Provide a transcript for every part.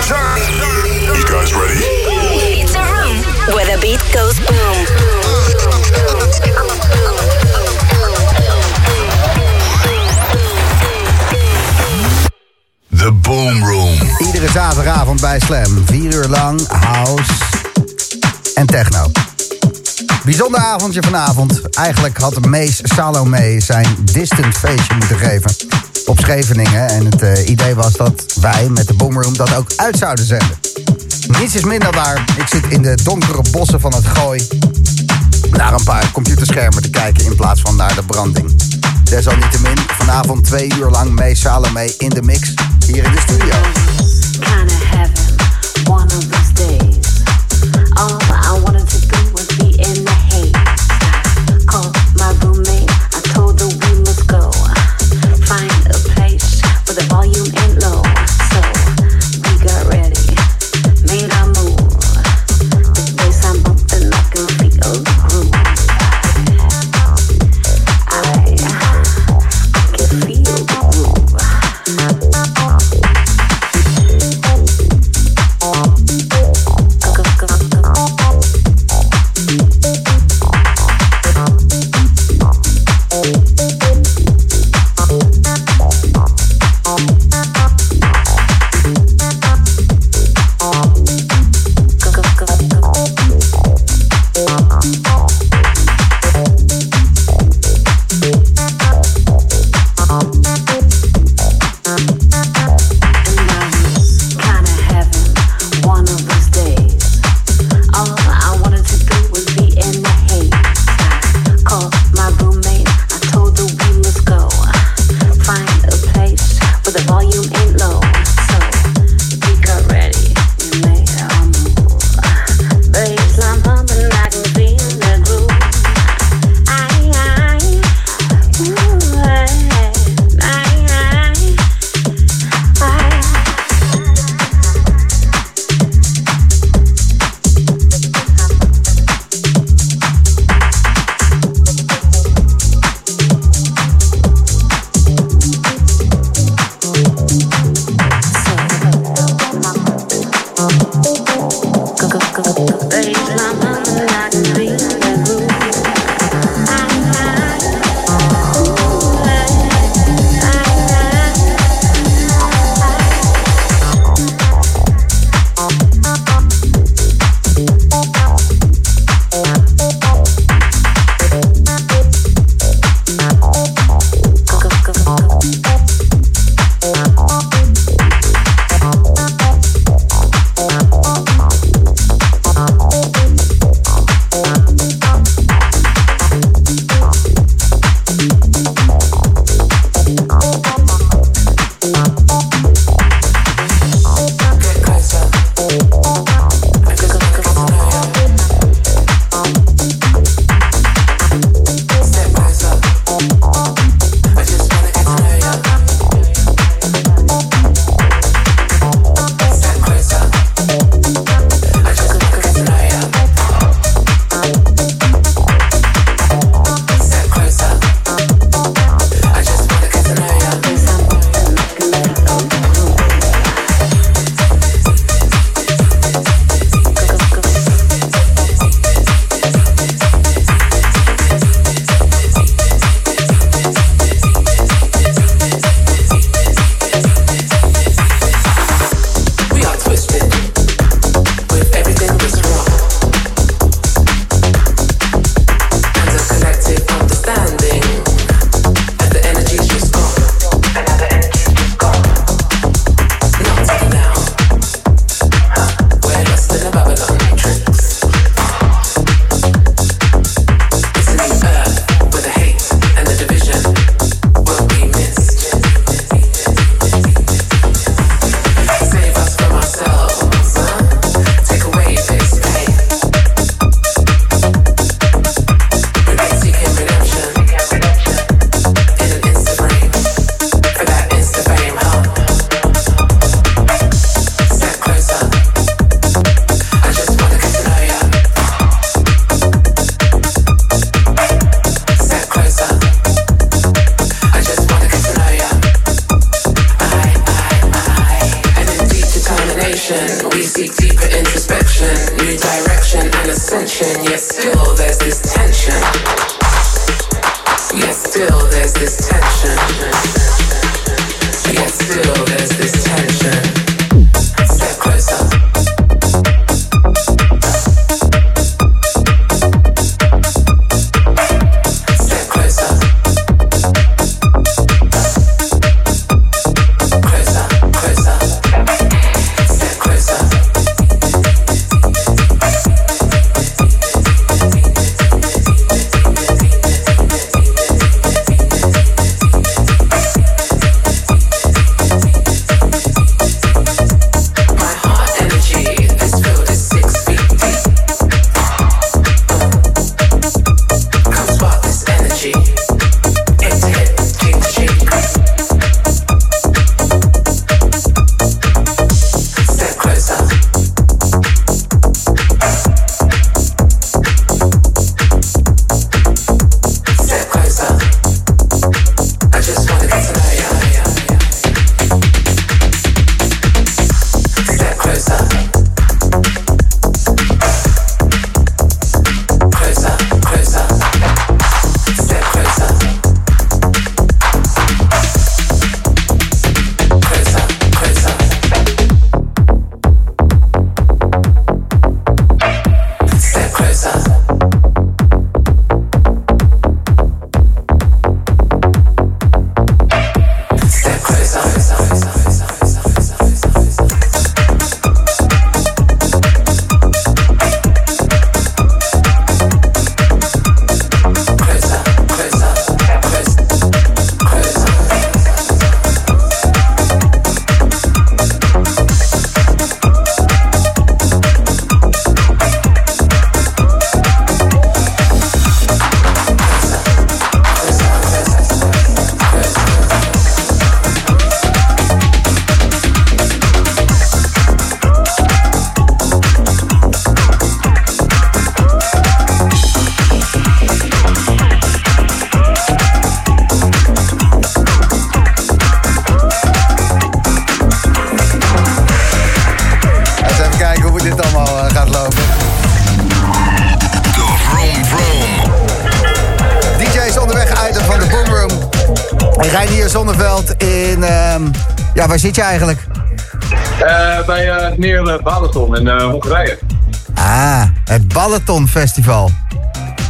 You guys ready? It's a room where the beat goes boom. The Boom Room. Iedere zaterdagavond bij Slam. Vier uur lang house en techno. Bijzonder avondje vanavond. Eigenlijk had Mees Salome zijn distant feestje moeten geven op Scheveningen. En het eh, idee was dat wij met de Boomroom dat ook uit zouden zenden. Niets is minder waar. Ik zit in de donkere bossen van het Gooi naar een paar computerschermen te kijken in plaats van naar de branding. Desalniettemin, vanavond twee uur lang Mees Salome in de mix hier in de studio. Zit je eigenlijk? Eh, bij eh neer uh, Balaton in eh, Hongarije. Ah, het Balaton Festival.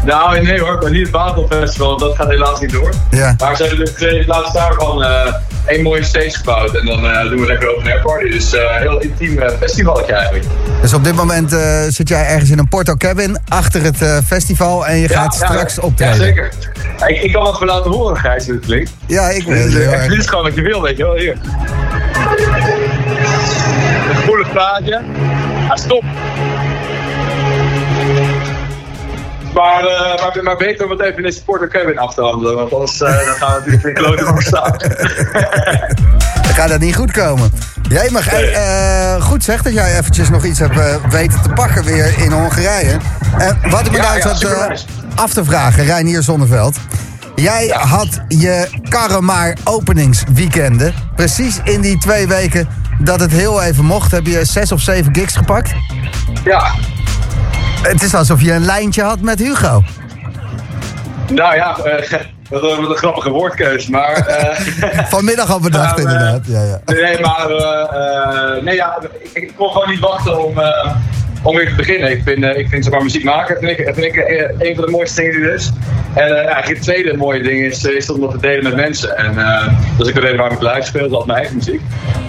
Nou, nee hoor, maar niet het Balaton Festival, dat gaat helaas niet door. Ja. Maar ze hebben dus laatst daarvan eh één mooie stage gebouwd en dan eh, doen we lekker open air party. Dus eh heel intiem uh, festivaletje eigenlijk. Dus op dit moment eh, zit jij ergens in een Porto Cabin achter het eh, festival en je gaat straks optreden. Ja, zeker. Ik, ik kan wat voor laten horen, Gijs, hoe het klinkt. Ja, ik weet het uh, dit is gewoon wat je wil, weet je wel. Hier. Een gevoelig plaatje. Ah, stop. Maar, uh, maar, maar beter om het even in deze Porter Cabin af te handelen, want anders uh, dan gaan we natuurlijk in klote voor staan. Dan gaat dat niet goed komen. Jij mag hey, uh, goed zeg dat jij eventjes nog iets hebt weten te pakken weer in Hongarije. En wat ik me Ja, nou zat nice. af te vragen, Reinier Zonneveld. Jij Ja. had je Karremaar openingsweekenden. Precies in die twee weken dat het heel even mocht, heb je zes of zeven gigs gepakt. ja, Het is alsof je een lijntje had met Hugo. nou ja, eh, wat, een- wat een grappige woordkeus, maar... eh, Vanmiddag al bedacht Ja, maar- inderdaad. Ja, ja. Nee, maar eh, eh, nee, ja, ik, kon gewoon niet wachten om, eh, om weer te beginnen. Ik vind, eh, ik vind zeg maar, muziek maken vind ik, vind ik eh, een van de mooiste dingen die er is. En eh, eigenlijk het tweede mooie ding is, eh, is dat te delen met mensen. En eh, dat is ook de reden waarom ik live speel, dat mijn eigen muziek.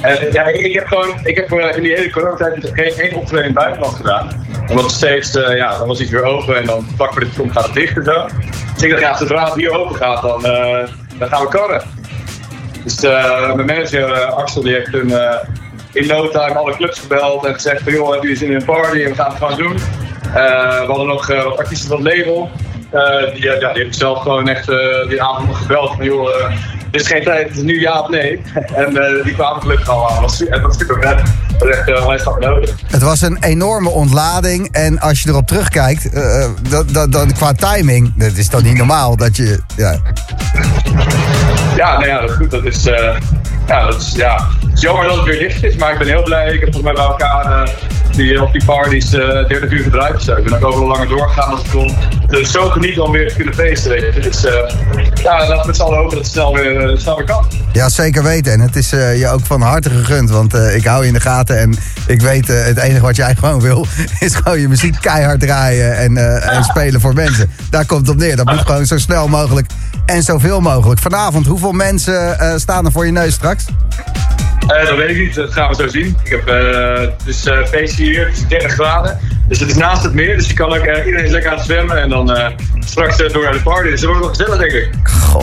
En ja, ik, heb gewoon, ik heb in die hele coronatijd geen één optreden in het buitenland gedaan. Omdat steeds, ja, dan was iets weer open en dan vlak voor de film gaat het dicht en zo. Dus ik dacht, ja, zodra het hier open gaat, dan, dan gaan we karren. Dus mijn manager Axel die heeft toen in no time alle clubs gebeld en gezegd van joh, hebben jullie zin in een party en we gaan het gewoon doen. We hadden nog wat artiesten van het label. Eh, die, ja, die ik zelf gewoon echt eh, die avond gebeld van joh, eh, dit is geen tijd, het is nu ja of nee. en die kwamen gelukkig al aan. Dat was, super vet. Dat was echt uh, nodig. Het was een enorme ontlading. En als je erop terugkijkt, dat, dat, dat, qua timing, dat is dan niet normaal dat je. Ja. Ja, nou ja, dat is goed. Dat is, ja, dat is, ja, het is jammer dat het weer dicht is, maar ik ben heel blij. Ik heb volgens mij bij elkaar die, op die parties eh 30 uur zo. Ik ben ook overal langer doorgegaan als ik kon. dus zo genieten om weer te kunnen feesten. Je. Dus eh, ja, laten we met z'n allen hopen dat het snel weer, eh, snel weer kan. Ja, zeker weten. En het is eh, je ook van harte gegund. Want eh, ik hou je in de gaten. En ik weet, het enige wat jij gewoon wil... is gewoon je muziek keihard draaien en, en spelen voor mensen. Daar komt het op neer. Dat moet gewoon zo snel mogelijk en zoveel mogelijk. Vanavond, hoeveel mensen staan er voor je neus straks? Dat weet ik niet, dat gaan we zo zien. Ik heb dus feestje hier, het is 30 graden. Dus het is naast het meer, dus je kan ook, eh, iedereen is lekker aan het zwemmen en dan eh, straks eh, door naar de party. Dus dat wordt wel gezellig, denk ik. Goh.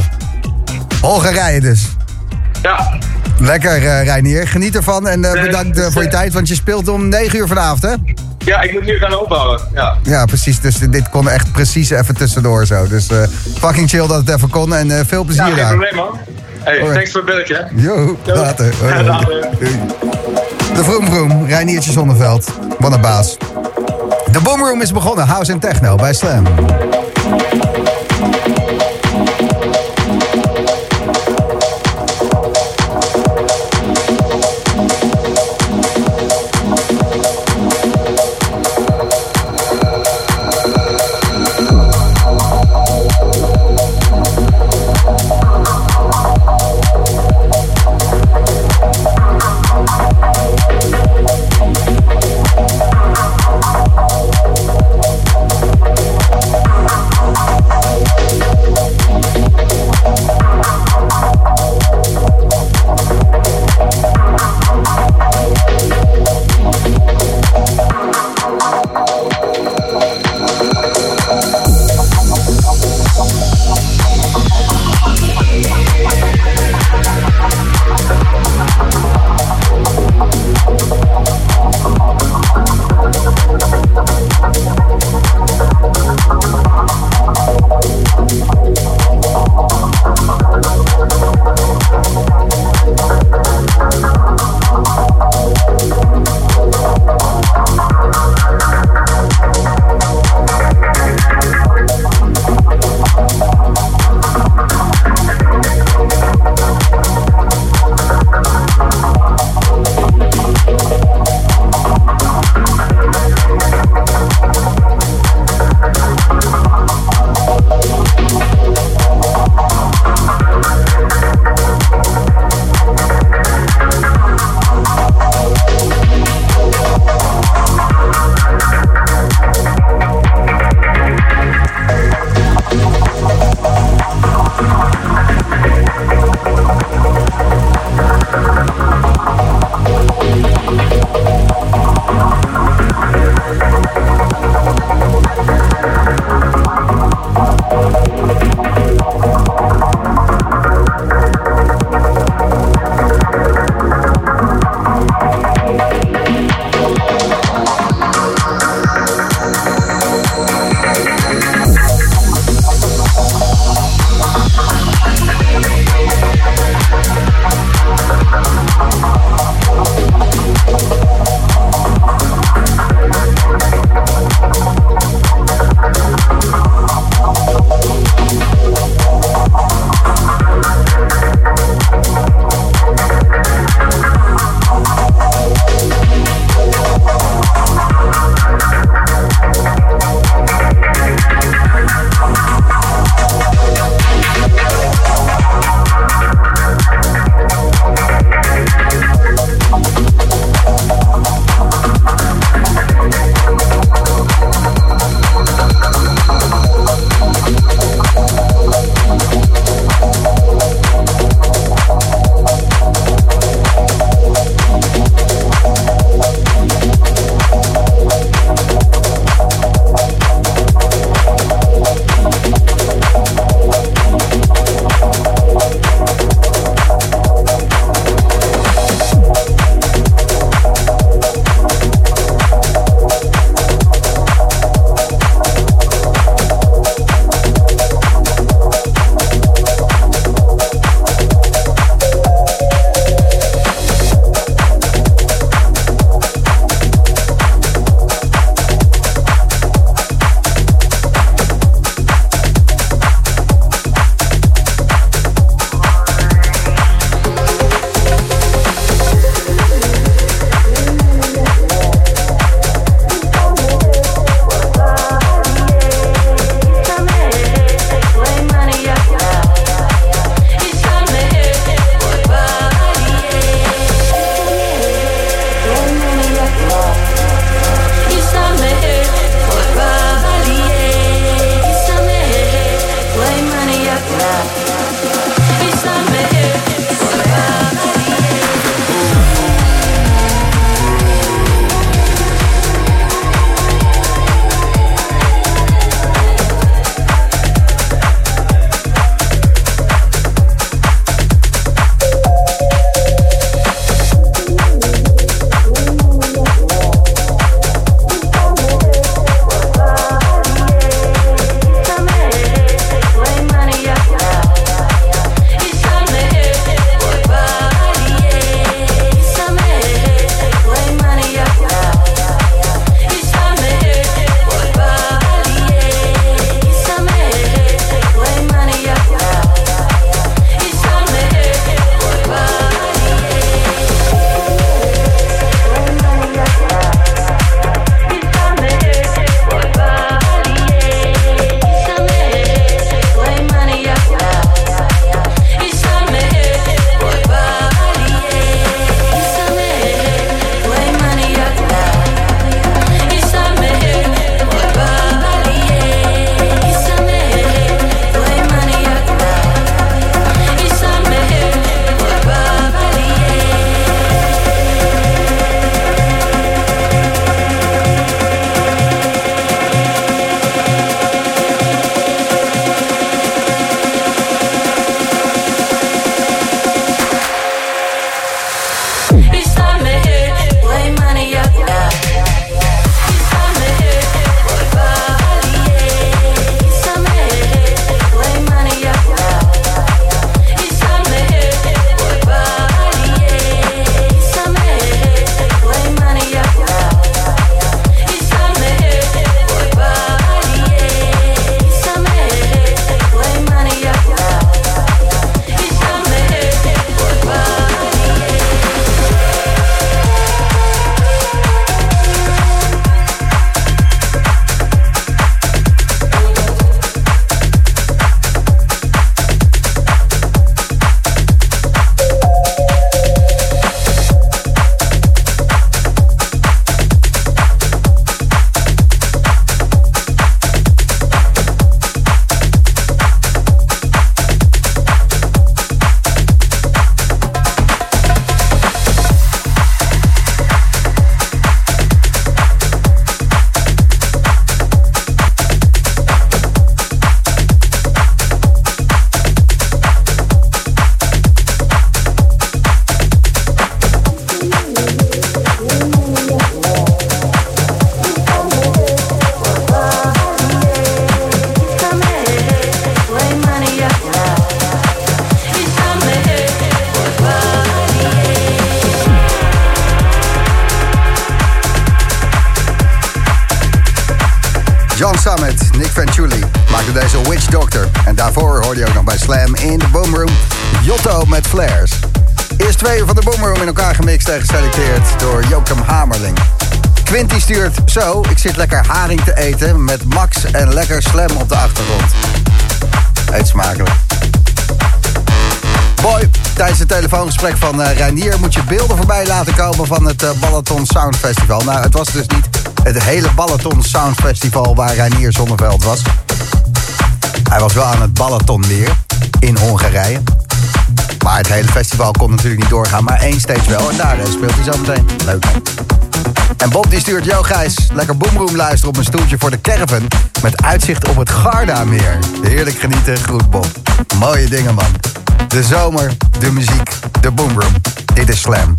Hongarije dus. Ja, Lekker, eh Reinier. Geniet ervan en bedankt eh, voor je tijd. Want je speelt om 9 uur vanavond, hè? ja ik moet nu gaan opbouwen. Ja. Ja, precies. Dus dit kon echt precies even tussendoor zo. Dus fucking chill dat het even kon. En veel Ja, plezier geen daar. probleem man. Hey, thanks voor het belletje. Jo. later. Hoi, Ja, later. De Vroom Vroom, Reiniertje Zonneveld. Wat een baas. De Boomroom is begonnen. House en techno bij Slam. Eten met Max en lekker Slam op de achtergrond. Eet smakelijk. Boy, tijdens het telefoongesprek van uh, Reinier moet je beelden voorbij laten komen van het uh, Balaton Sound Festival. Nou, het was dus niet het hele Balaton Sound Festival waar Reinier Zonneveld was. Hij was wel aan het Balatonmeer in Hongarije. Maar het hele festival kon natuurlijk niet doorgaan, maar één stage wel. En daar eh, speelt hij zo meteen. Leuk. En Bob die stuurt, yo Gijs, lekker boomroom luisteren op een stoeltje voor de caravan... met uitzicht op het Gardameer. Heerlijk genieten, groet Bob. Mooie dingen, man. De zomer, de muziek, de boomroom. Dit is Slam.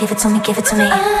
give it to me, give it to me.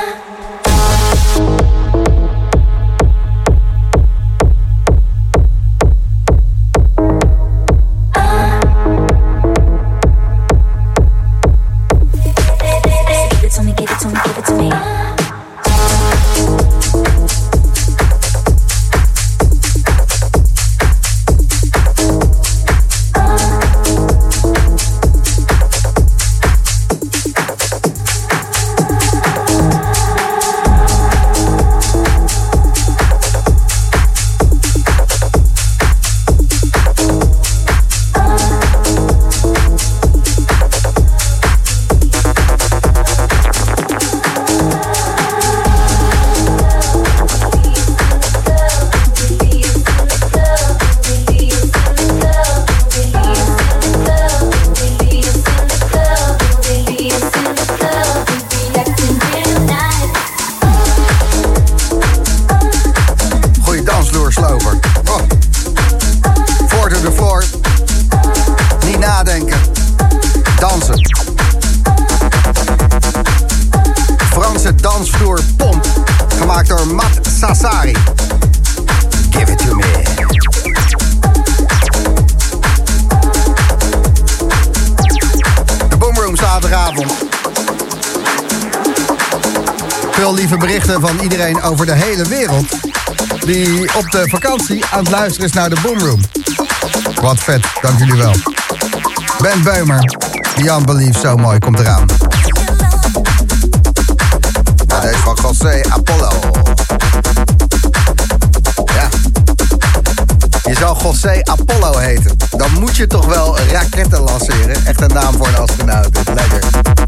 aan het luisteren is naar de Boomroom. Wat vet, dank jullie wel. Ben Beumer, Jan Belief, zo mooi, komt eraan. Nou, deze van José Apollo. Ja. Je zou José Apollo heten. Dan moet je toch wel raketten lanceren. Echt een naam voor een astronaut. Lekker.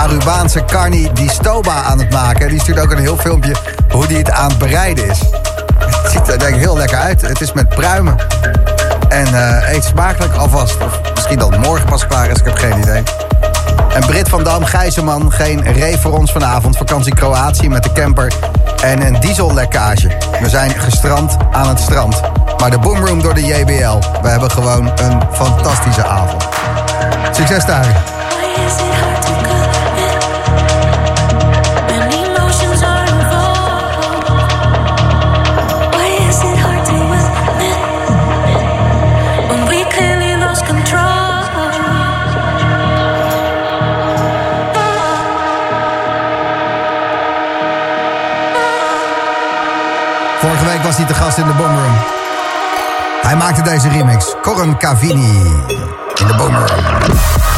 Arubaanse Carni di Stoba aan het maken. Die stuurt ook een heel filmpje hoe die het aan het bereiden is. Het ziet er denk ik heel lekker uit. Het is met pruimen. En eh, eet smakelijk alvast. Of misschien dat morgen pas klaar is, ik heb geen idee. En Brit van Dam, Gijzeman, geen ree voor ons vanavond. Vakantie Kroatië met de camper en een diesellekkage. We zijn gestrand aan het strand. Maar de boomroom door de JBL. We hebben gewoon een fantastische avond. Succes daar. Vorige week was hij te gast in de boomroom. Hij maakte deze remix. Corum Cavini in de boomroom.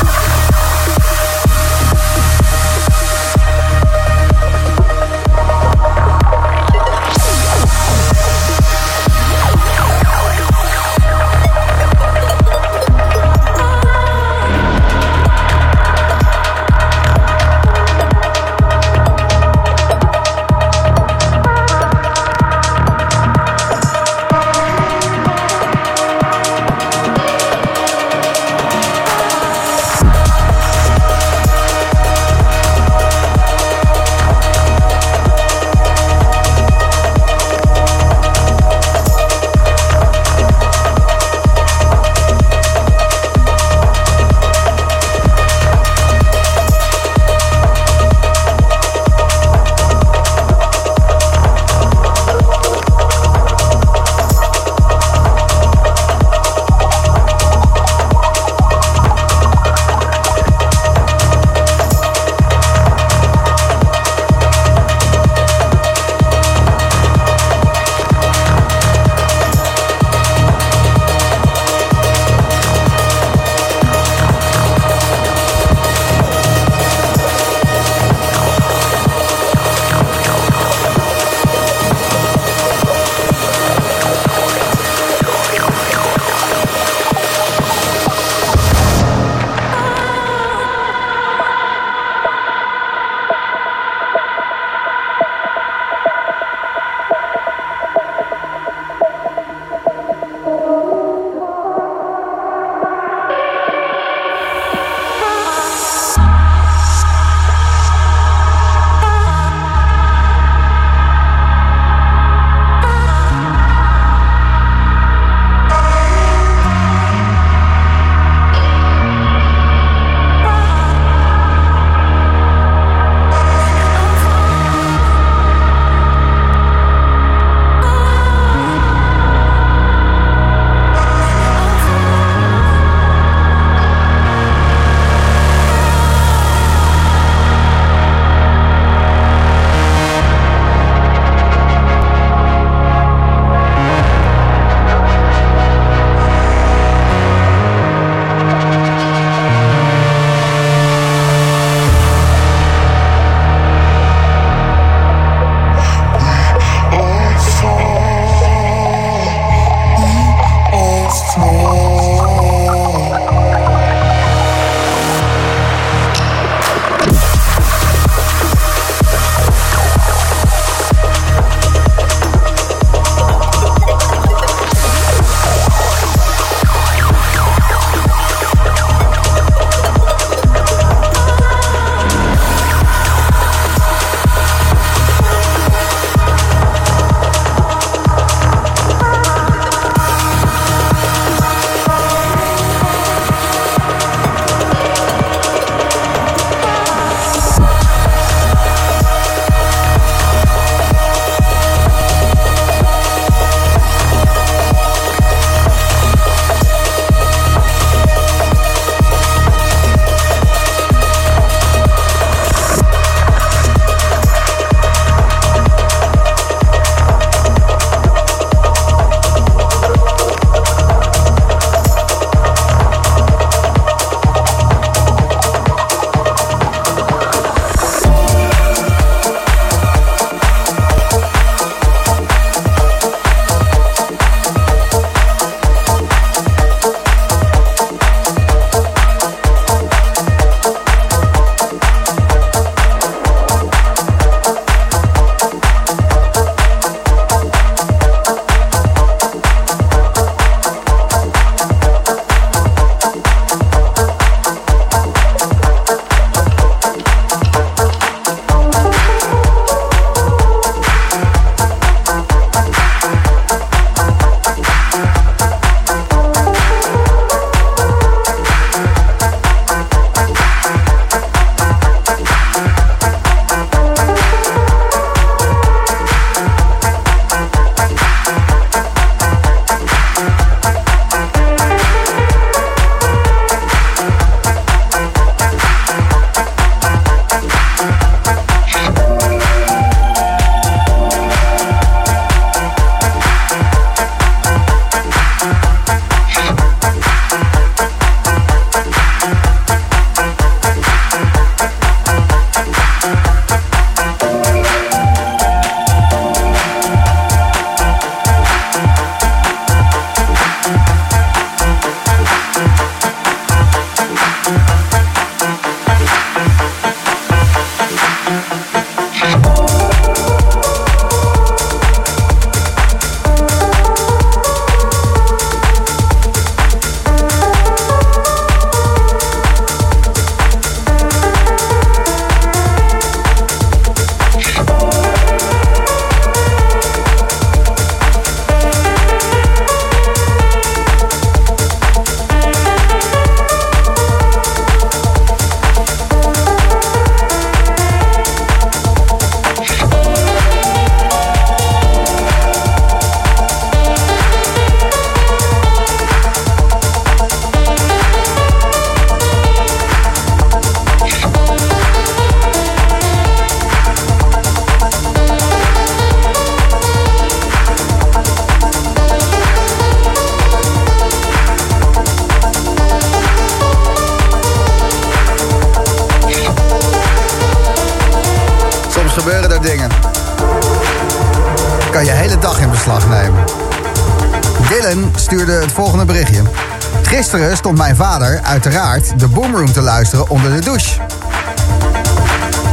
Uiteraard de Boomroom te luisteren onder de douche.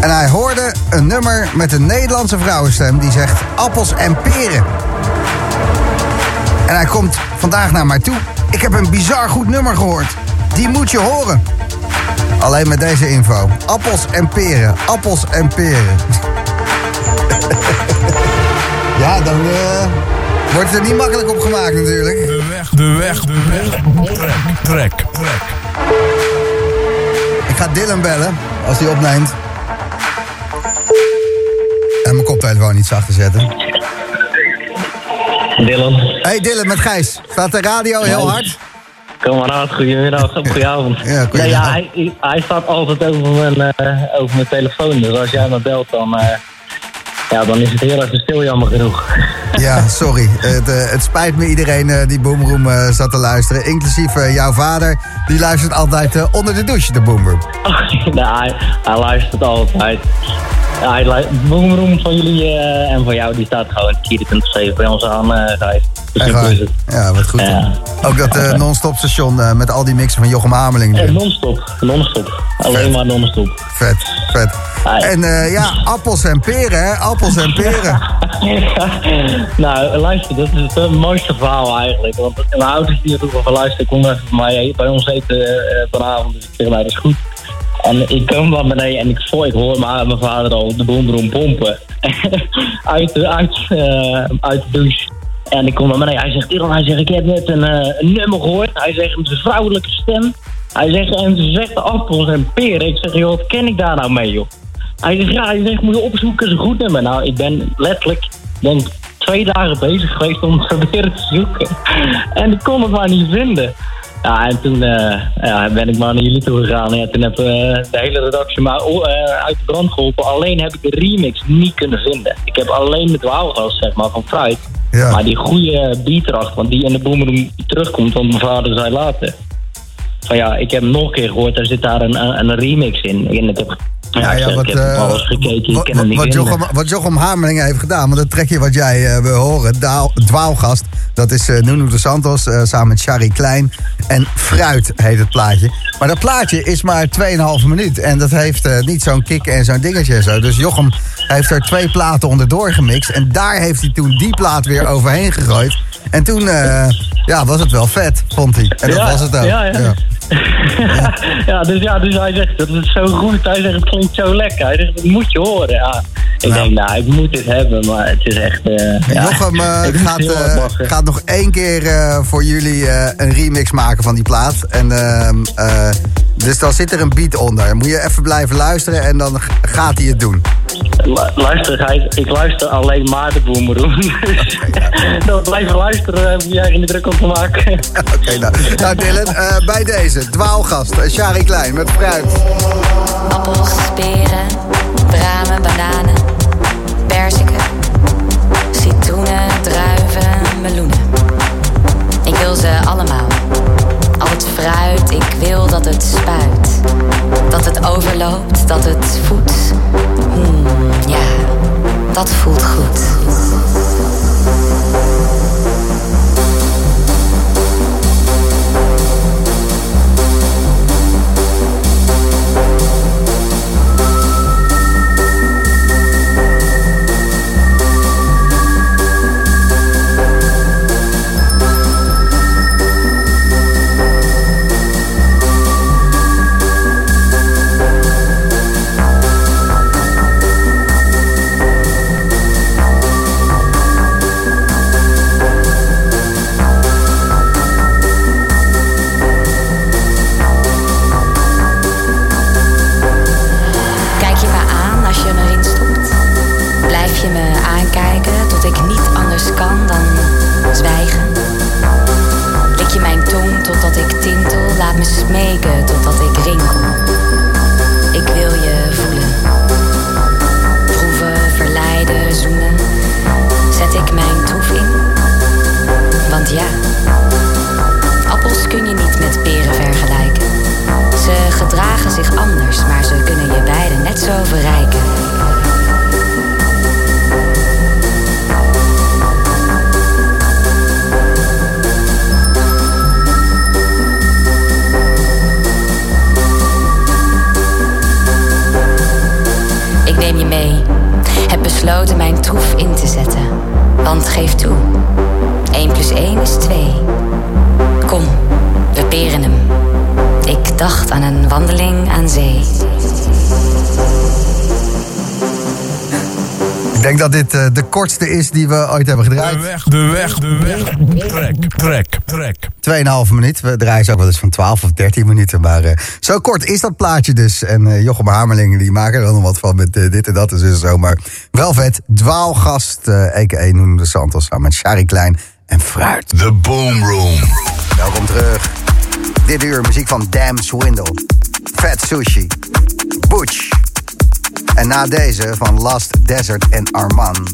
En hij hoorde een nummer met een Nederlandse vrouwenstem die zegt appels en peren. En hij komt vandaag naar mij toe. Ik heb een bizar goed nummer gehoord. Die moet je horen. Alleen met deze info. Appels en peren. Appels en peren. ja, dan eh, wordt het er niet makkelijk op gemaakt natuurlijk. De weg, de weg, de weg. Trek, trek, trek. Ik ga Dylan bellen als hij opneemt. En mijn koptelefoon iets zachter zetten. Dylan, Hey Dylan, met Gijs. Staat de radio heel hard? kom maar aan. Goedemiddag, goedenavond. Ja, nee, ja, hij, hij staat altijd over mijn, eh, over mijn telefoon. Dus als jij me belt, dan, eh, ja, dan is het heel even stil, jammer genoeg. Ja, sorry. Het, eh, het spijt me iedereen die Boomroom eh, zat te luisteren. Inclusief jouw vader. Die luistert altijd eh, onder de douche, de Boomroom. nee, hij, hij luistert altijd. Ja, hij lu- de boomroom van jullie eh, en van jou, die staat gewoon 24-7 bij ons aan, het. Ja, wat goed. Ja. Ook dat non-stop station met al die mixen van Jochem Hameling. Eh, erin. non-stop, non-stop. Alleen maar non-stop. Vet, vet. En ja, appels en peren, hè? Appels en peren. nou, luister, dat is het mooiste verhaal eigenlijk. Want mijn ouders die vroegen van luister, kom even bij, mij, bij ons eten eh, vanavond. Dus ik zeg, nou, dat is goed. En ik kom van beneden en ik, voor, ik hoor mijn, mijn vader al de boomroom pompen. uit, de, uit, eh, uit douche. En ik kom naar beneden. Hij zegt, hij zegt, ik heb net een, eh, nummer gehoord. Hij zegt, met een vrouwelijke stem. Hij zegt, en ze zegt appels en peren. Ik zeg, joh, wat ken ik daar nou mee, joh? Hij zegt, ja, hij zegt, moet je opzoeken, een goed nummer. Nou, ik ben letterlijk, denk twee dagen bezig geweest om het proberen te zoeken. En ik kon het maar niet vinden. Ja, en toen eh, ja, ben ik maar naar jullie toe gegaan. Ja, toen heb eh, de hele redactie maar oh, eh, uit de brand geholpen. Alleen heb ik de remix niet kunnen vinden. Ik heb alleen de dwaalgas, zeg maar, van Fruit. Ja. Maar die goede beat erachter, want die in de boomroom terugkomt, want mijn vader zei later. Van ja, ik heb hem nog een keer gehoord, er zit daar een, een, een remix in. En ik heb, ja, ik wat- wat. Jochem, wat Jochem Hameling heeft gedaan, want dat trekje wat jij eh, wil horen, Daal- Dwaalgast, dat is eh Nuno de Santos eh, samen met Shari Klein. En Fruit heet het plaatje. Maar dat plaatje is maar 2,5 minuut. En dat heeft niet zo'n kick en zo'n dingetje en zo. Dus Jochem heeft er twee platen onderdoor gemixt. En daar heeft hij toen die plaat weer overheen gegooid. En toen ja, was het wel vet, vond hij. En dat Ja, was het ook. ja, ja. ja, dus, ja, dus hij zegt, dat is zo goed. Hij zegt, het klinkt zo lekker. Hij zegt, dat moet je horen. Ja. Ik Nou. denk, nou, ik moet dit hebben, maar het is echt... eh ja, Jochem eh, gaat, eh, gaat nog één keer voor jullie een remix maken van die plaat. En, ehm, eh, dus dan zit er een beat onder. Moet je even blijven luisteren en dan gaat hij het doen. Lu- Luister, ik luister alleen maar de boemeroen. Dus dat blijven luisteren, heb je eigen druk om te maken. Oké, nou. nou Dylan, eh, bij deze, dwaalgast, eh, Shari Klein met fruit. Appels, peren, bramen, bananen, perziken, citroenen, druiven, meloenen. Ik wil ze allemaal. Al het fruit, ik wil dat het spuit. Dat het overloopt, dat het voedt. Ja, dat voelt goed. Me smeken totdat ik rinkel. Ik wil je voelen. Proeven, verleiden, zoenen. Zet ik mijn troef in? Want ja, appels kun je niet met peren vergelijken. Ze gedragen zich anders, maar ze kunnen je beiden net zo verrijken. Troef in te zetten. Want geef toe, 1 plus 1 is 2. Kom, we peren hem. Ik dacht aan een wandeling aan zee. Ik denk dat dit eh, de kortste is die we ooit hebben De gedraaid. weg, de weg, de weg. Trek, trek, trek. 2,5 minuut. We draaien ze ook wel eens van 12 of 13 minuten. Maar eh, zo kort is dat plaatje dus. En eh, Jochem Hamerling die maken er dan nog wat van met eh, dit en dat en zo, zo. Maar wel vet. Dwaalgast, a.k.a. Noem de Santos. Samen met Shari Klein en Fruit. The Boom Room. Welkom terug. Dit uur muziek van Damn Swindle. Fat Sushi. Butch. En na deze van Last Desert en Arman.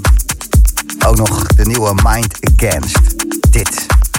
Ook nog de nieuwe Mind Against. Dit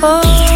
for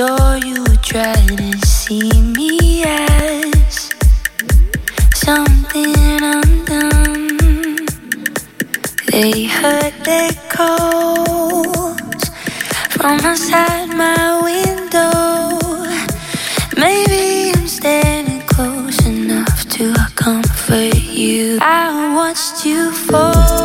sure you would try to see me as something undone. They heard their calls from outside my window. Maybe I'm standing close enough to comfort you. I watched you fall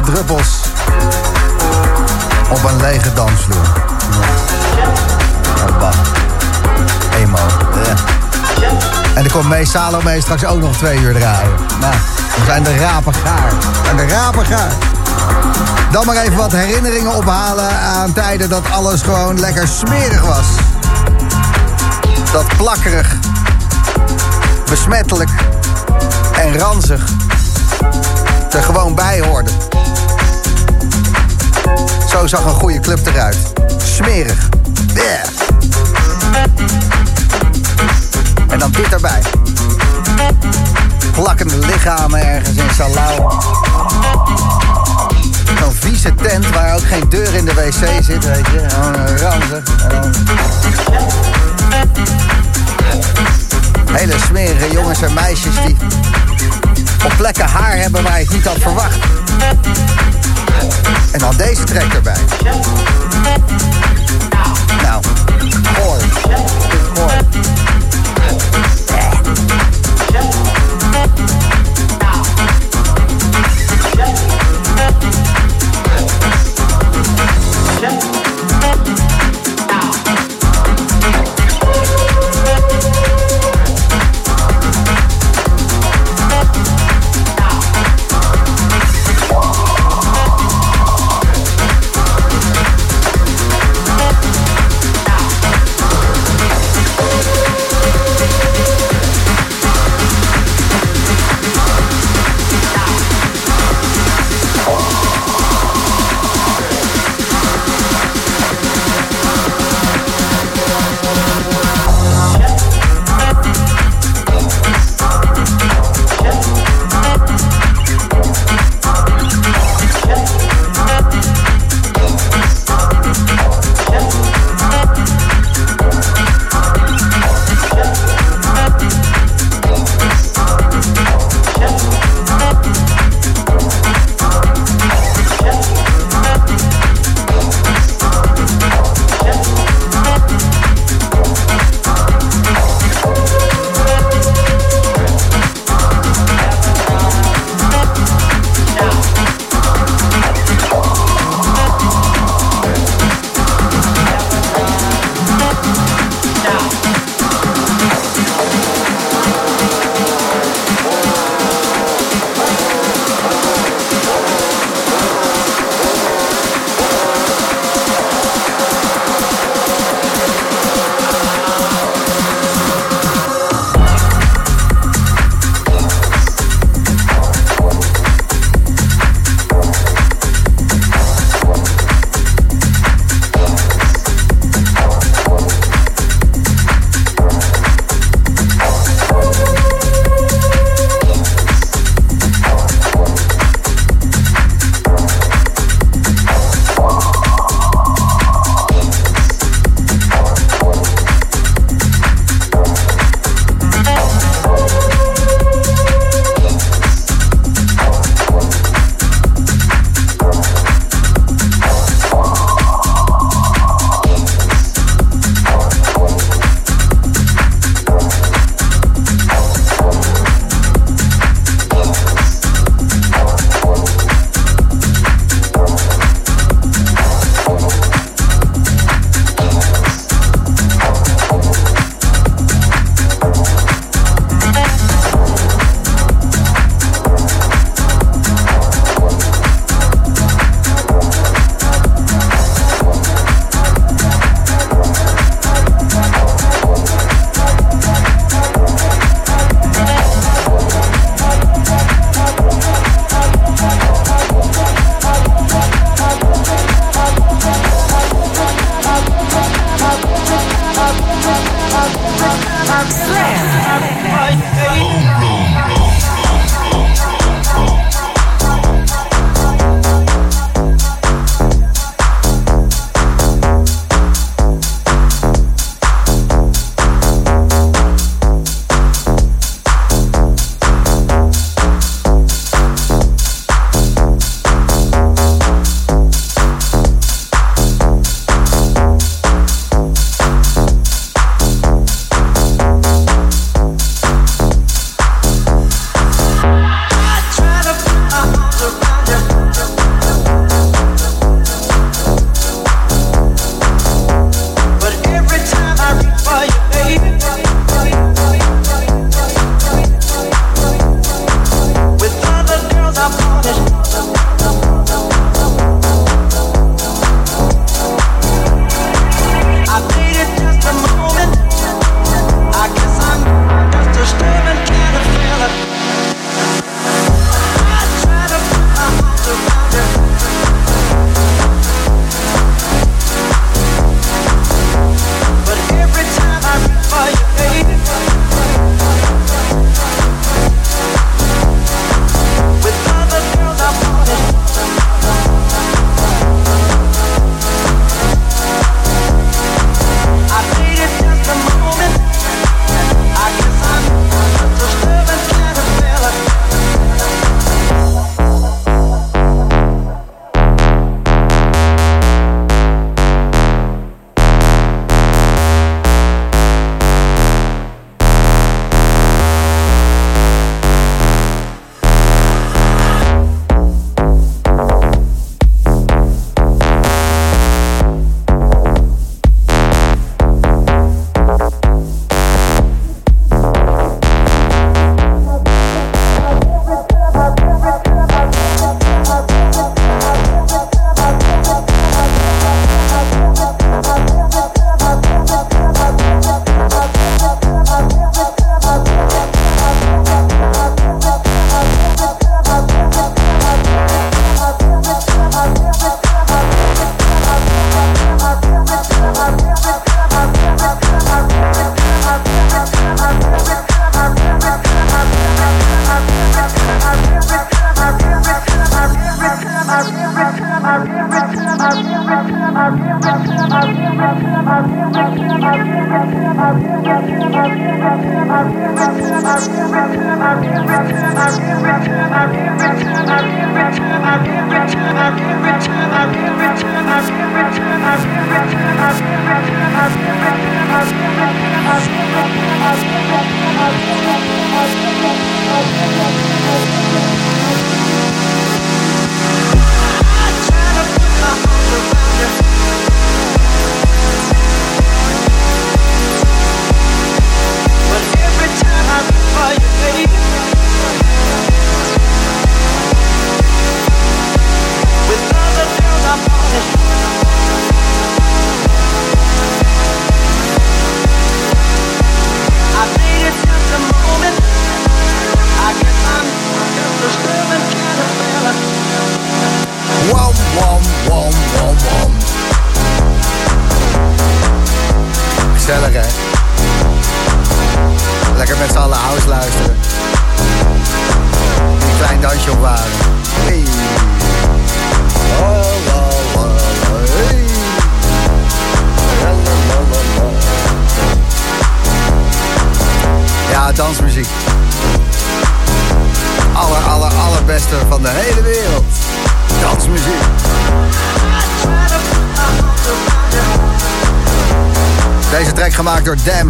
Druppels op een lege dansvloer. Ja. En er komt mee Salome straks ook nog twee uur draaien. Nou, we zijn de rapen gaar. Zijn de rapen gaar. Dan maar even wat herinneringen ophalen aan tijden dat alles gewoon lekker smerig was. Dat plakkerig, besmettelijk en ranzig er gewoon bij hoorde. Zo zag een goede club eruit. Smerig. Yeah. En dan dit erbij. Plakkende lichamen ergens in Salau. Zo'n vieze tent waar ook geen deur in de wc zit, weet je. Een ranzig. Hele smerige jongens en meisjes die op plekken haar hebben waar het niet had verwacht. En dan deze track erbij. Nou, is goor.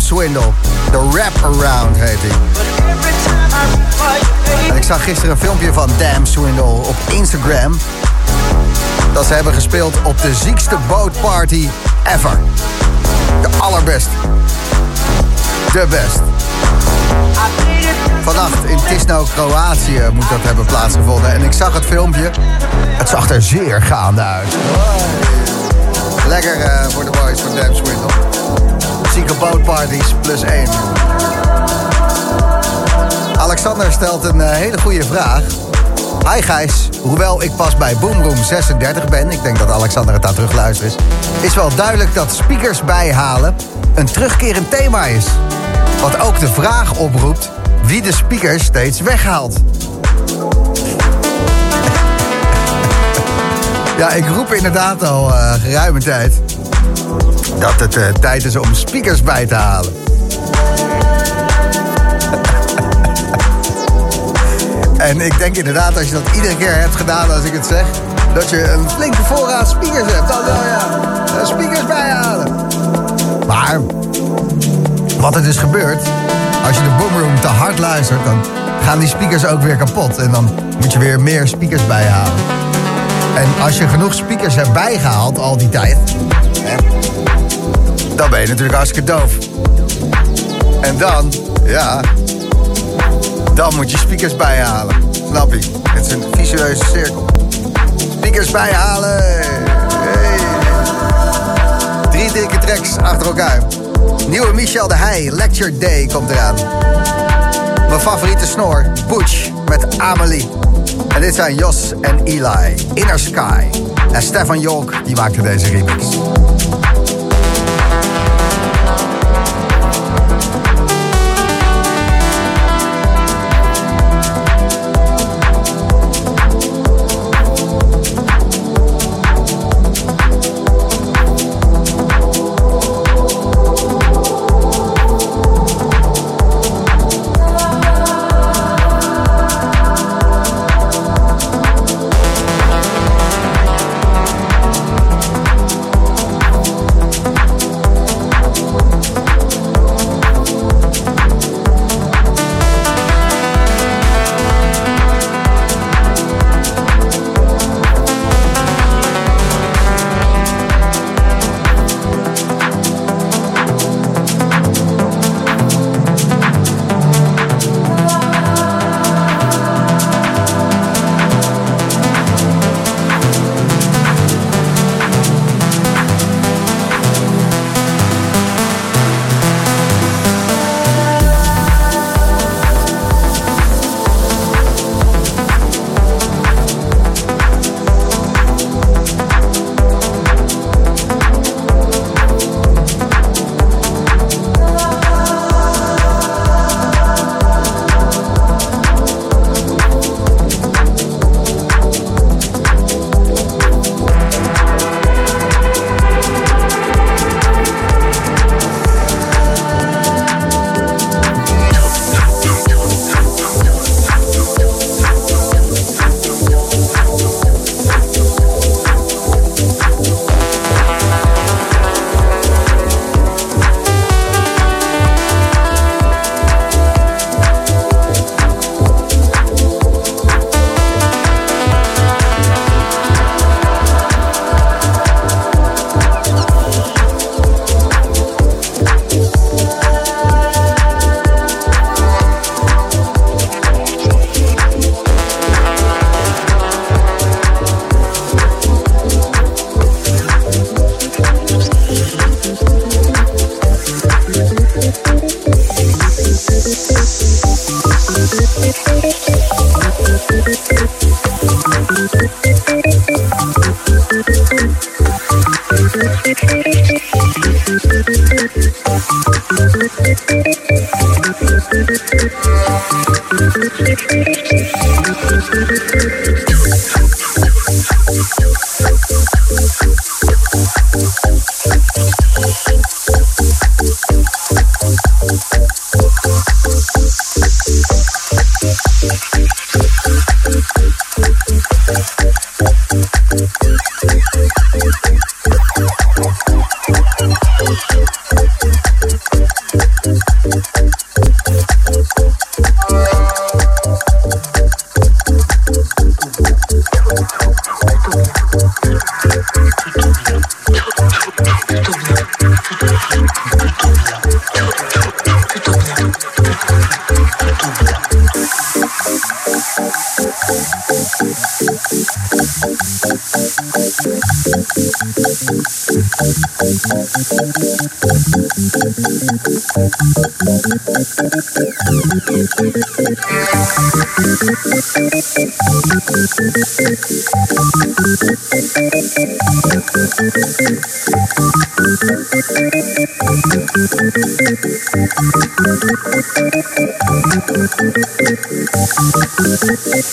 Swindle. The Wrap Around heet hij. Ik zag gisteren een filmpje van Damn Swindle op Instagram. Dat ze hebben gespeeld op de ziekste bootparty ever. De allerbeste. De best. Vannacht in Tisno, Kroatië moet dat hebben plaatsgevonden. En ik zag het filmpje. Het zag er zeer gaande uit. Lekker eh, voor de boys van Damn Swindle. Zieke bootparties plus één. Alexander stelt een eh, hele goede vraag. Hi Gijs, hoewel ik pas bij Boomroom 36 ben... ik denk dat Alexander het daar terugluistert is... is wel duidelijk dat speakers bijhalen een terugkerend thema is. Wat ook de vraag oproept wie de speakers steeds weghaalt. Ja, ik roep inderdaad al eh, geruime tijd... dat het eh, tijd is om speakers bij te halen. En ik denk inderdaad, als je dat iedere keer hebt gedaan als ik het zeg... dat je een flinke voorraad speakers hebt. Dan wel ja, eh, speakers bijhalen. Maar wat er dus gebeurt... als je de boomroom te hard luistert... dan gaan die speakers ook weer kapot. En dan moet je weer meer speakers bijhalen. En als je genoeg speakers hebt bijgehaald al die tijd... Dan ben je natuurlijk hartstikke doof. En dan, ja... Dan moet je speakers bijhalen. Snap je? Het is een visueuze cirkel. Speakers bijhalen. Hey. Drie dikke tracks achter elkaar. Nieuwe Michel de Heij, Lecture Day, komt eraan. Mijn favoriete snor, Butch, met Amelie. En dit zijn Jos en Eli, Inner Sky. En Stefan Jolk, die maakte deze remix.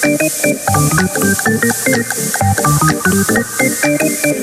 Thank you.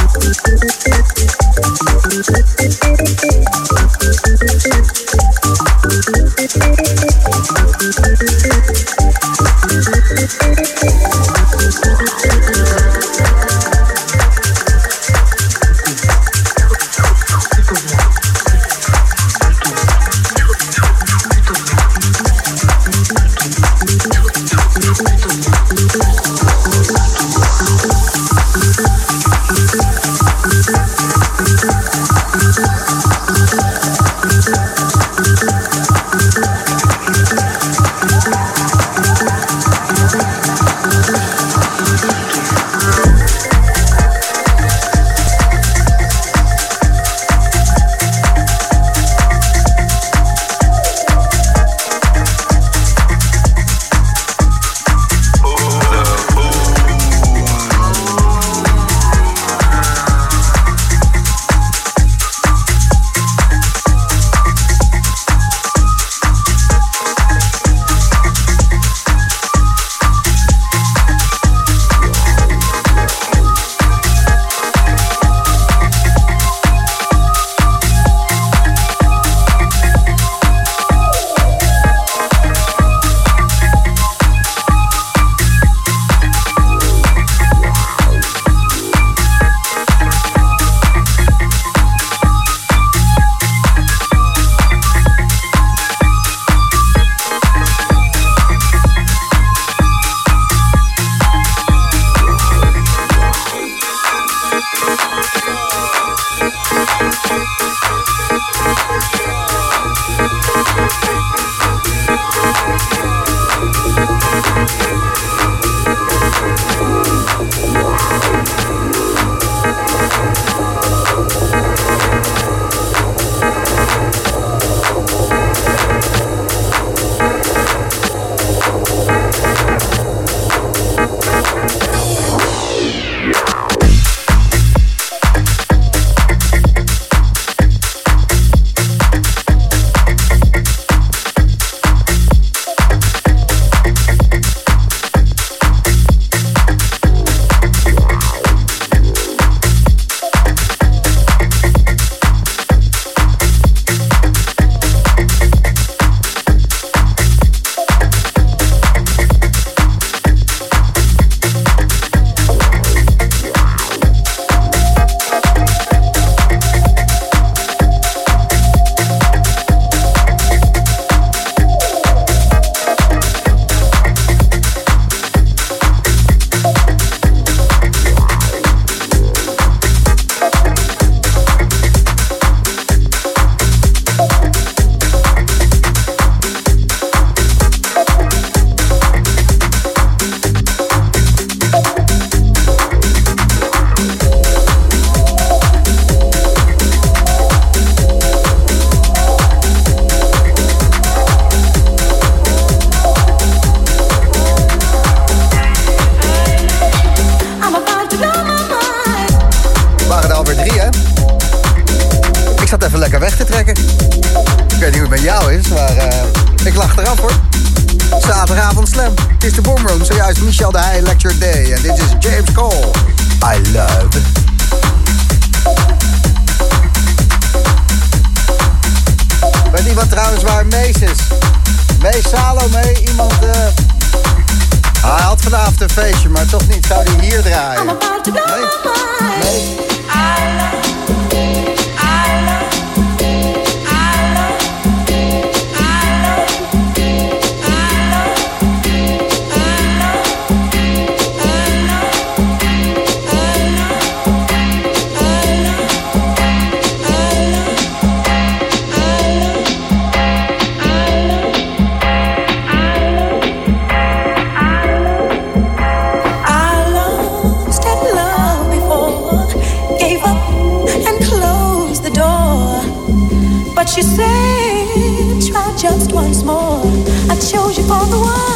trouwens waar Mees Salome, iemand... Eh, hij had vanavond een feestje, maar toch niet zou hij hier draaien. the one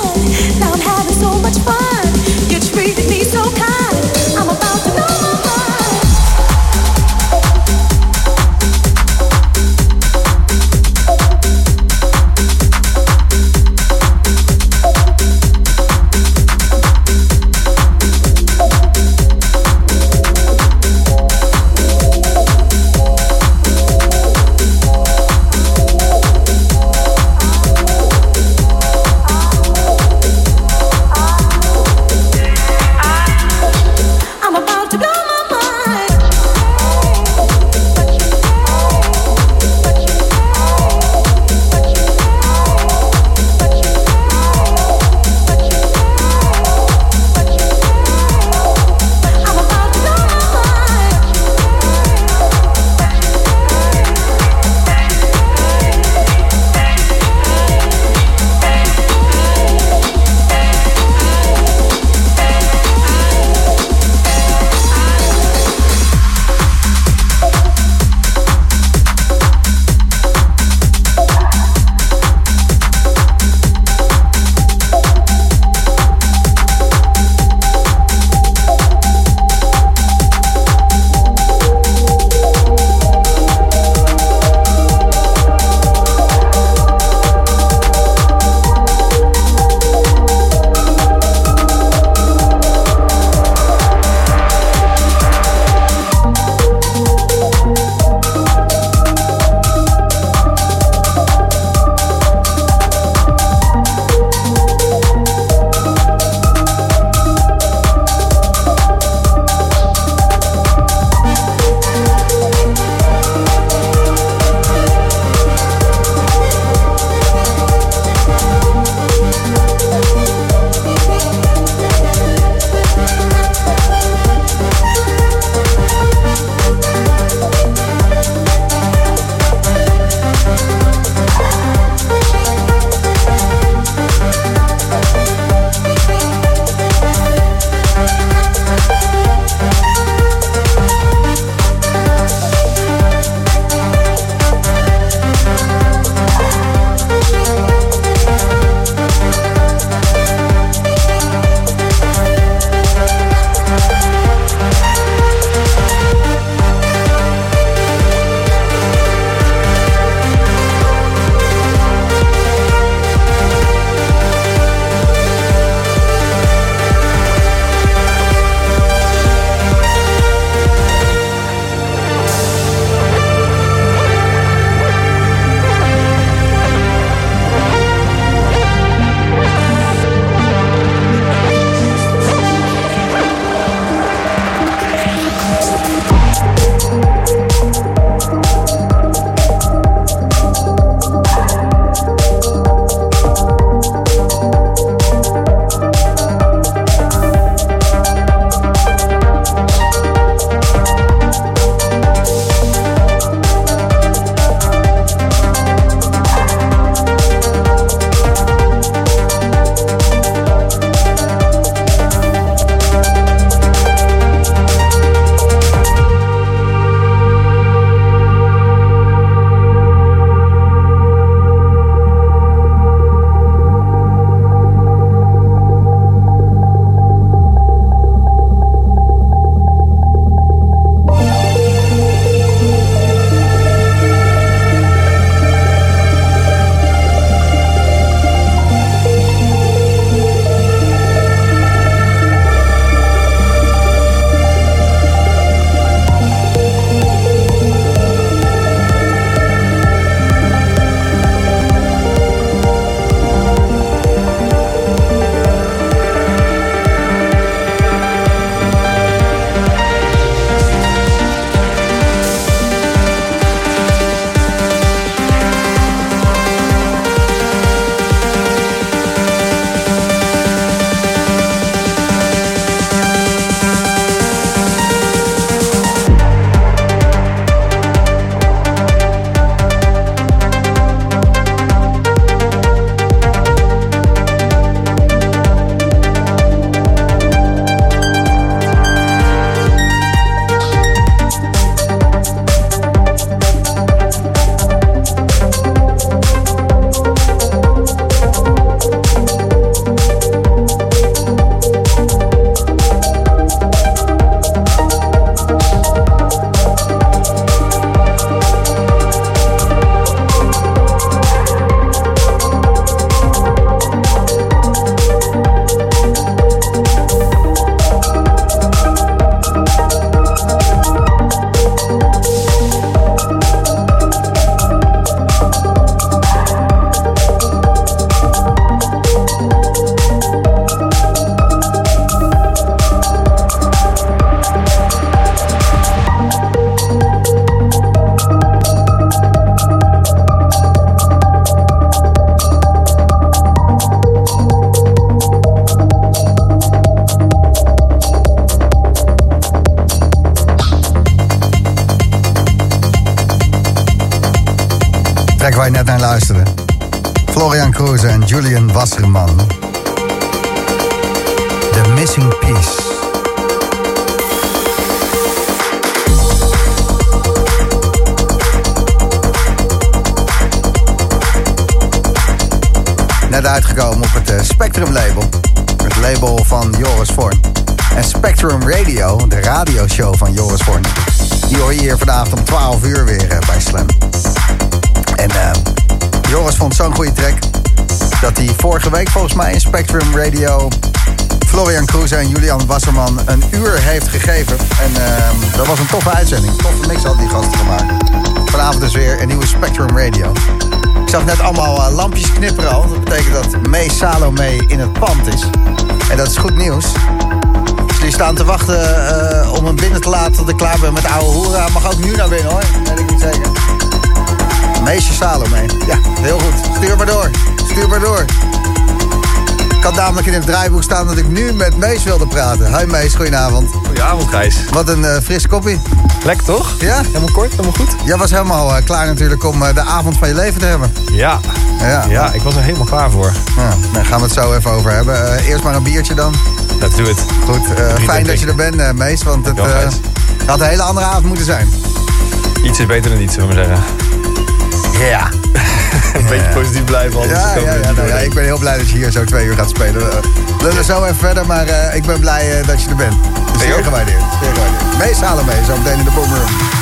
Missing. Net uitgekomen op het eh, Spectrum label. Het label van Joris Vorn. En Spectrum Radio, de radioshow van Joris Vorn. Die hoor je hier vanavond om 12 uur weer eh, bij Slam. En eh, Joris vond zo'n goede track dat hij vorige week volgens mij in Spectrum Radio Florian Kroeze en Julian Wasserman een uur heeft gegeven. En ehm, dat was een toffe uitzending. Toffe mix hadden die gasten gemaakt. Vanavond dus weer een nieuwe Spectrum Radio. Ik zag net allemaal eh, lampjes knipperen al. Dat betekent dat May Salome in het pand is. En dat is goed nieuws. Dus die staan te wachten eh, om hem binnen te laten tot ik klaar ben met de oude hoera. Mag ook nu naar binnen hoor. Dat weet ik niet zeker. Meisje Salome. Ja, heel goed. Stuur maar door. Stuur maar door. Ik had namelijk in het draaiboek staan dat ik nu met Mees wilde praten. Hi Mees, goedenavond. Goedenavond, Gijs. Wat een eh fris koppie. Lekker toch? Ja? Helemaal kort, helemaal goed? Jij was helemaal eh, klaar natuurlijk om eh, de avond van je leven te hebben. Ja. Ja, Ja, ik was er helemaal klaar voor. Ja, daar gaan we het zo even over hebben. Eerst maar een biertje dan. Let's do it. Goed, fijn dat je er bent, Mees. Want het had een hele andere avond moeten zijn. Iets is beter dan niets, zullen we maar zeggen. Ja. Een beetje positief blijven, anders Ja, ja, we ja, nou, ja, ik ben heel blij dat je hier zo twee uur gaat spelen. Uh, lullen zo even verder, maar eh, ik ben blij eh, dat je er bent. Zeer gewaardeerd. Zeer gewaardeerd. Mees halen mee, zo meteen in de boomroom.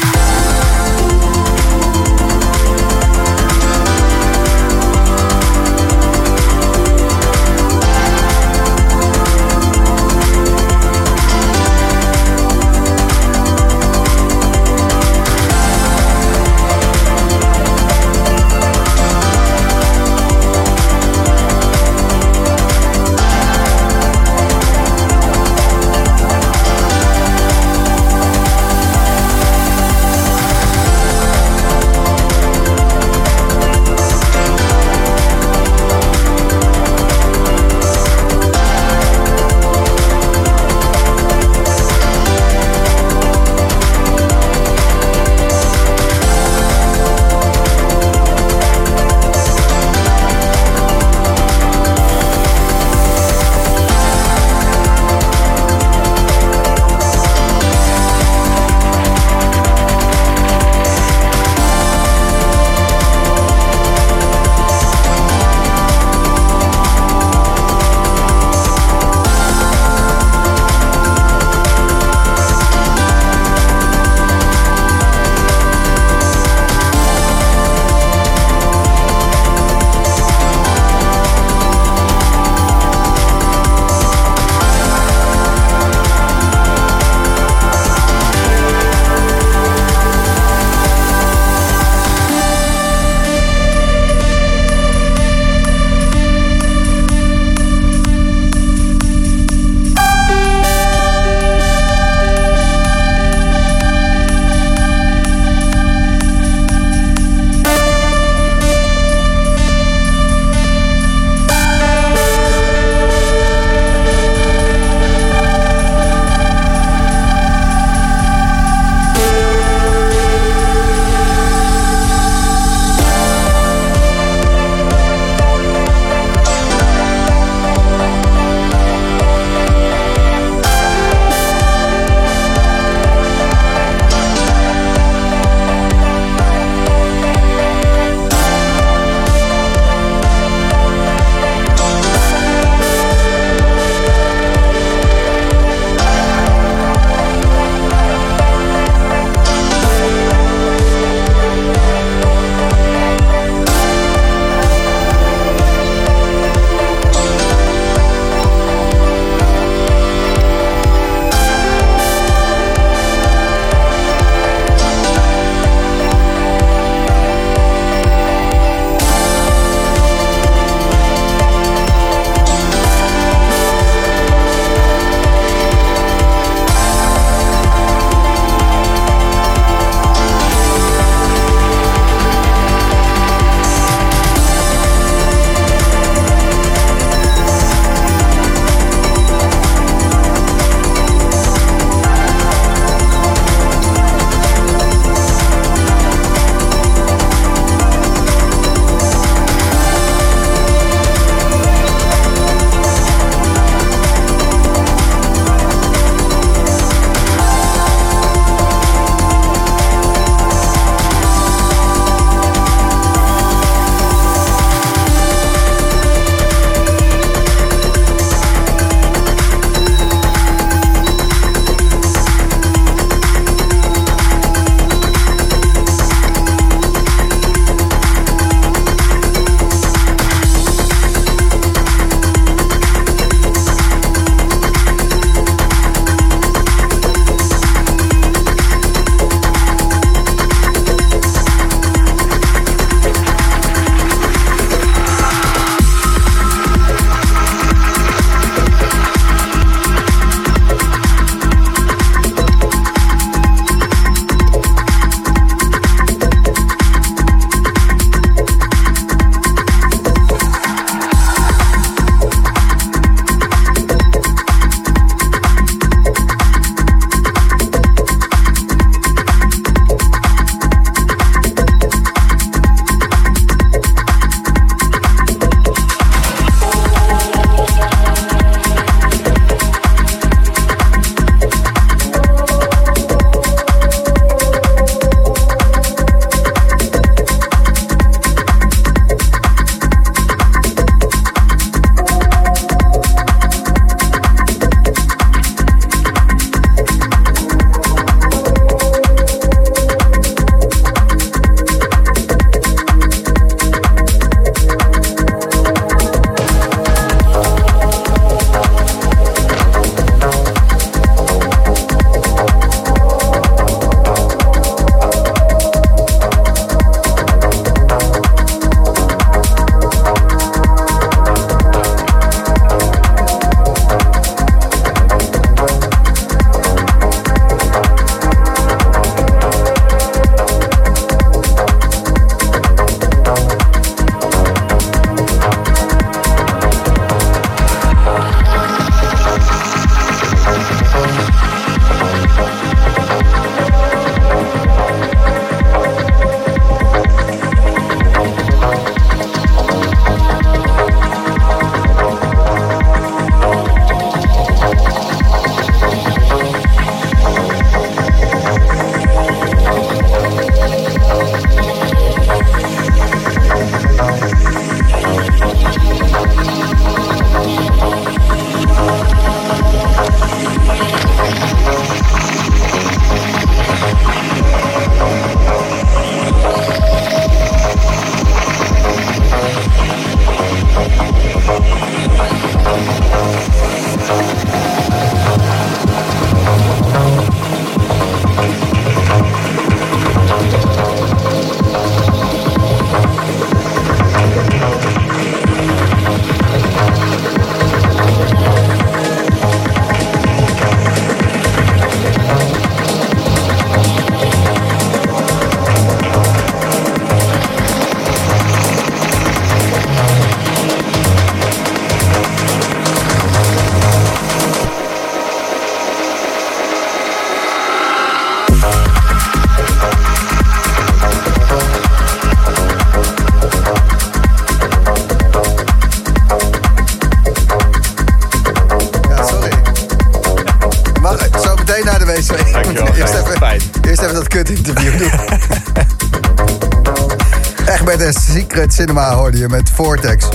Cinema hoorde je met Vortex.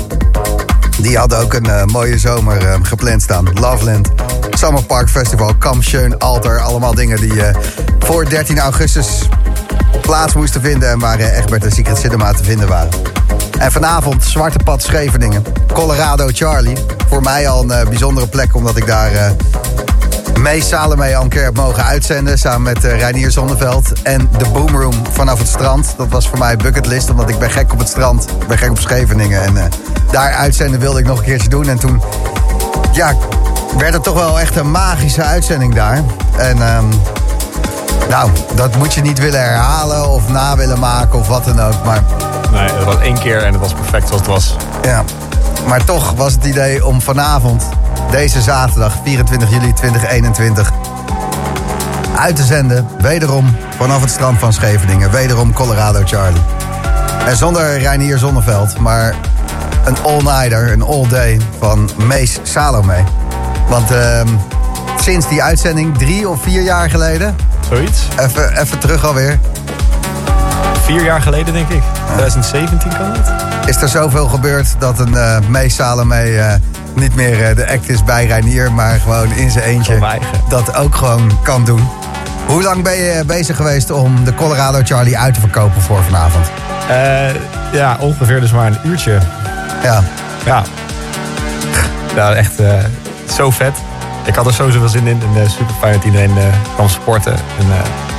Die hadden ook een eh, mooie zomer eh, gepland staan. Loveland, Summer Park Festival, Kamp Schön, Alter. Allemaal dingen die eh, voor 13 augustus plaats moesten vinden... en waar bij de Secret Cinema te vinden waren. En vanavond Zwarte Pad Scheveningen. Colorado Charlie. Voor mij al een bijzondere plek, omdat ik daar... Mees Salome al een keer heb mogen uitzenden... samen met eh, Reinier Zonneveld en de Boomroom vanaf het strand. Dat was voor mij bucketlist, omdat ik ben gek op het strand. Ik ben gek op Scheveningen. En eh, daar uitzenden wilde ik nog een keertje doen. En toen ja, werd het toch wel echt een magische uitzending daar. En ehm, nou, dat moet je niet willen herhalen of na willen maken of wat dan ook. Maar Nee, het was één keer en het was perfect zoals het was. ja, maar toch was het idee om vanavond, deze zaterdag, 24 juli 2021, uit te zenden. Wederom vanaf het strand van Scheveningen. Wederom Colorado Charlie. En zonder Reinier Zonneveld, maar een all-nighter, een all-day van Mees Salome. Want ehm, sinds die uitzending, drie of vier jaar geleden... Zoiets? Even, even terug alweer. Vier jaar geleden, denk ik. 2017 kan het? Is er zoveel gebeurd dat een Mees Salome eh, niet meer eh, de act is bij Reinier, maar gewoon in zijn eentje dat ook gewoon kan doen. Hoe lang ben je bezig geweest om de Colorado Charlie uit te verkopen voor vanavond? Ja, ongeveer dus maar een uurtje. Ja. Ja. Ja, echt zo vet. Ik had er sowieso veel zin in. En super fijn dat iedereen kwam sporten. En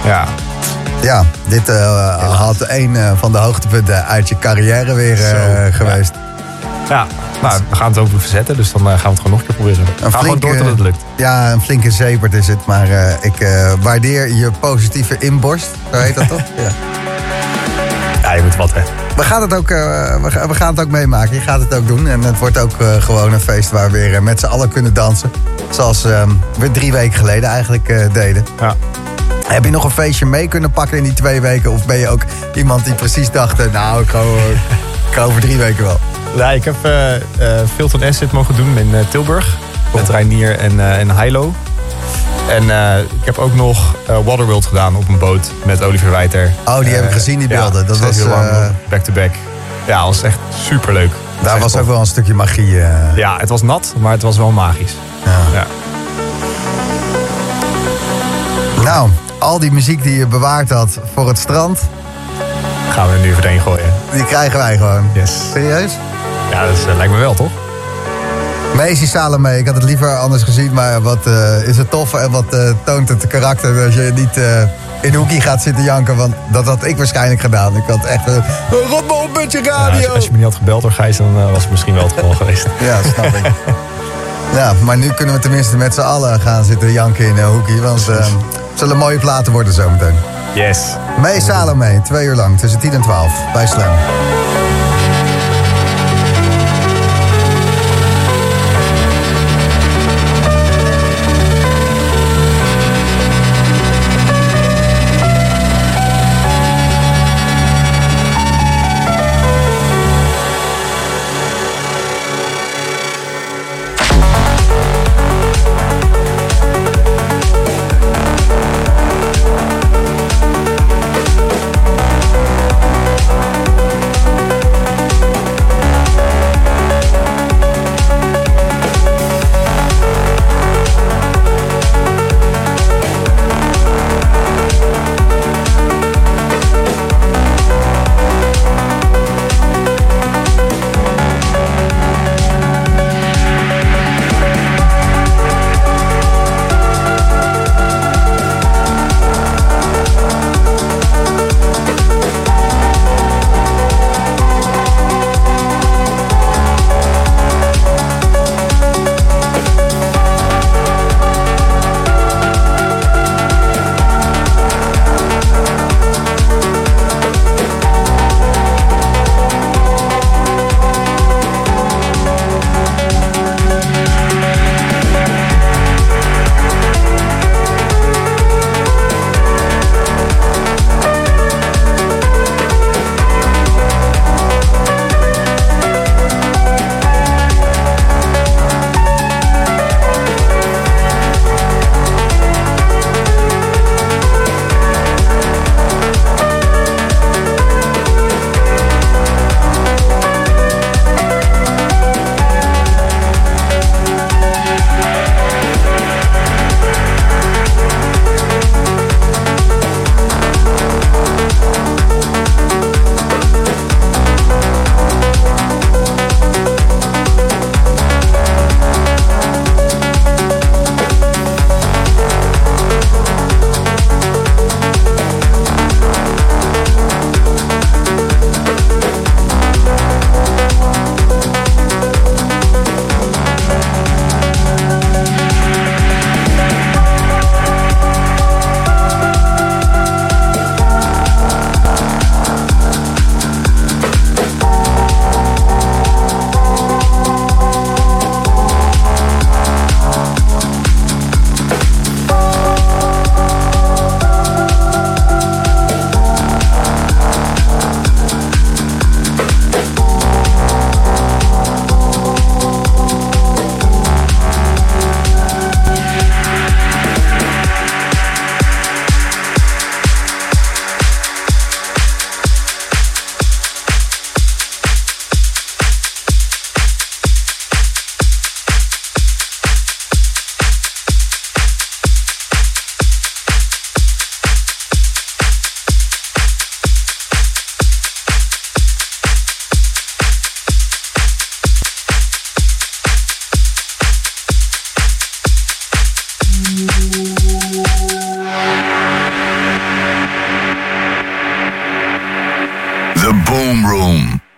ja, Ja, dit eh, had een eh, van de hoogtepunten uit je carrière weer eh, Zo, geweest. ja. Nou, we gaan het ook verzetten. Dus dan gaan we het gewoon nog een keer proberen. We gaan gewoon door tot het lukt. Ja, een flinke zepert is het. Maar ik waardeer je positieve inborst. Zo heet dat toch? Ja. Ja, je moet wat hè. We gaan, het ook, we, ga- we gaan het ook meemaken. Je gaat het ook doen. En het wordt ook gewoon een feest waar we weer met z'n allen kunnen dansen. Zoals ehm, we drie weken geleden eigenlijk deden. Ja. Heb je nog een feestje mee kunnen pakken in die twee weken? Of ben je ook iemand die precies dacht... eh, nou, ik ga, eh, ik ga over drie weken wel. Ja, ik heb eh Filton Acid mogen doen in eh, Tilburg. Met Reinier en, en Hilo. En ik heb ook nog Waterworld gedaan op een boot met Oliver Wijter. Oh, die heb ik gezien, die ja, beelden. Dat was, uur lang, back-to-back. Ja, dat was echt superleuk. Daar was ook wel een stukje magie. Ja, het was nat, maar het was wel magisch. Ja. Nou, al die muziek die je bewaard had voor het strand... Gaan we er nu overheen gooien. Die krijgen wij gewoon. Yes. Serieus? Ja, dat is, eh, lijkt me wel, toch? Macy Salome, ik had het liever anders gezien, maar wat eh, is het tof en wat eh, toont het karakter als je niet in hoekie gaat zitten janken, want dat had ik waarschijnlijk gedaan. Ik had echt, uh, rot me op met je radio! als je me niet had gebeld door Gijs, dan was het misschien wel het geval geweest. Ja, snap ik. Ja, maar nu kunnen we tenminste met z'n allen gaan zitten janken in een hoekie, want zullen mooie platen worden zometeen. Yes. Mee Salome, twee uur lang, tussen 10 en 12, bij Slam.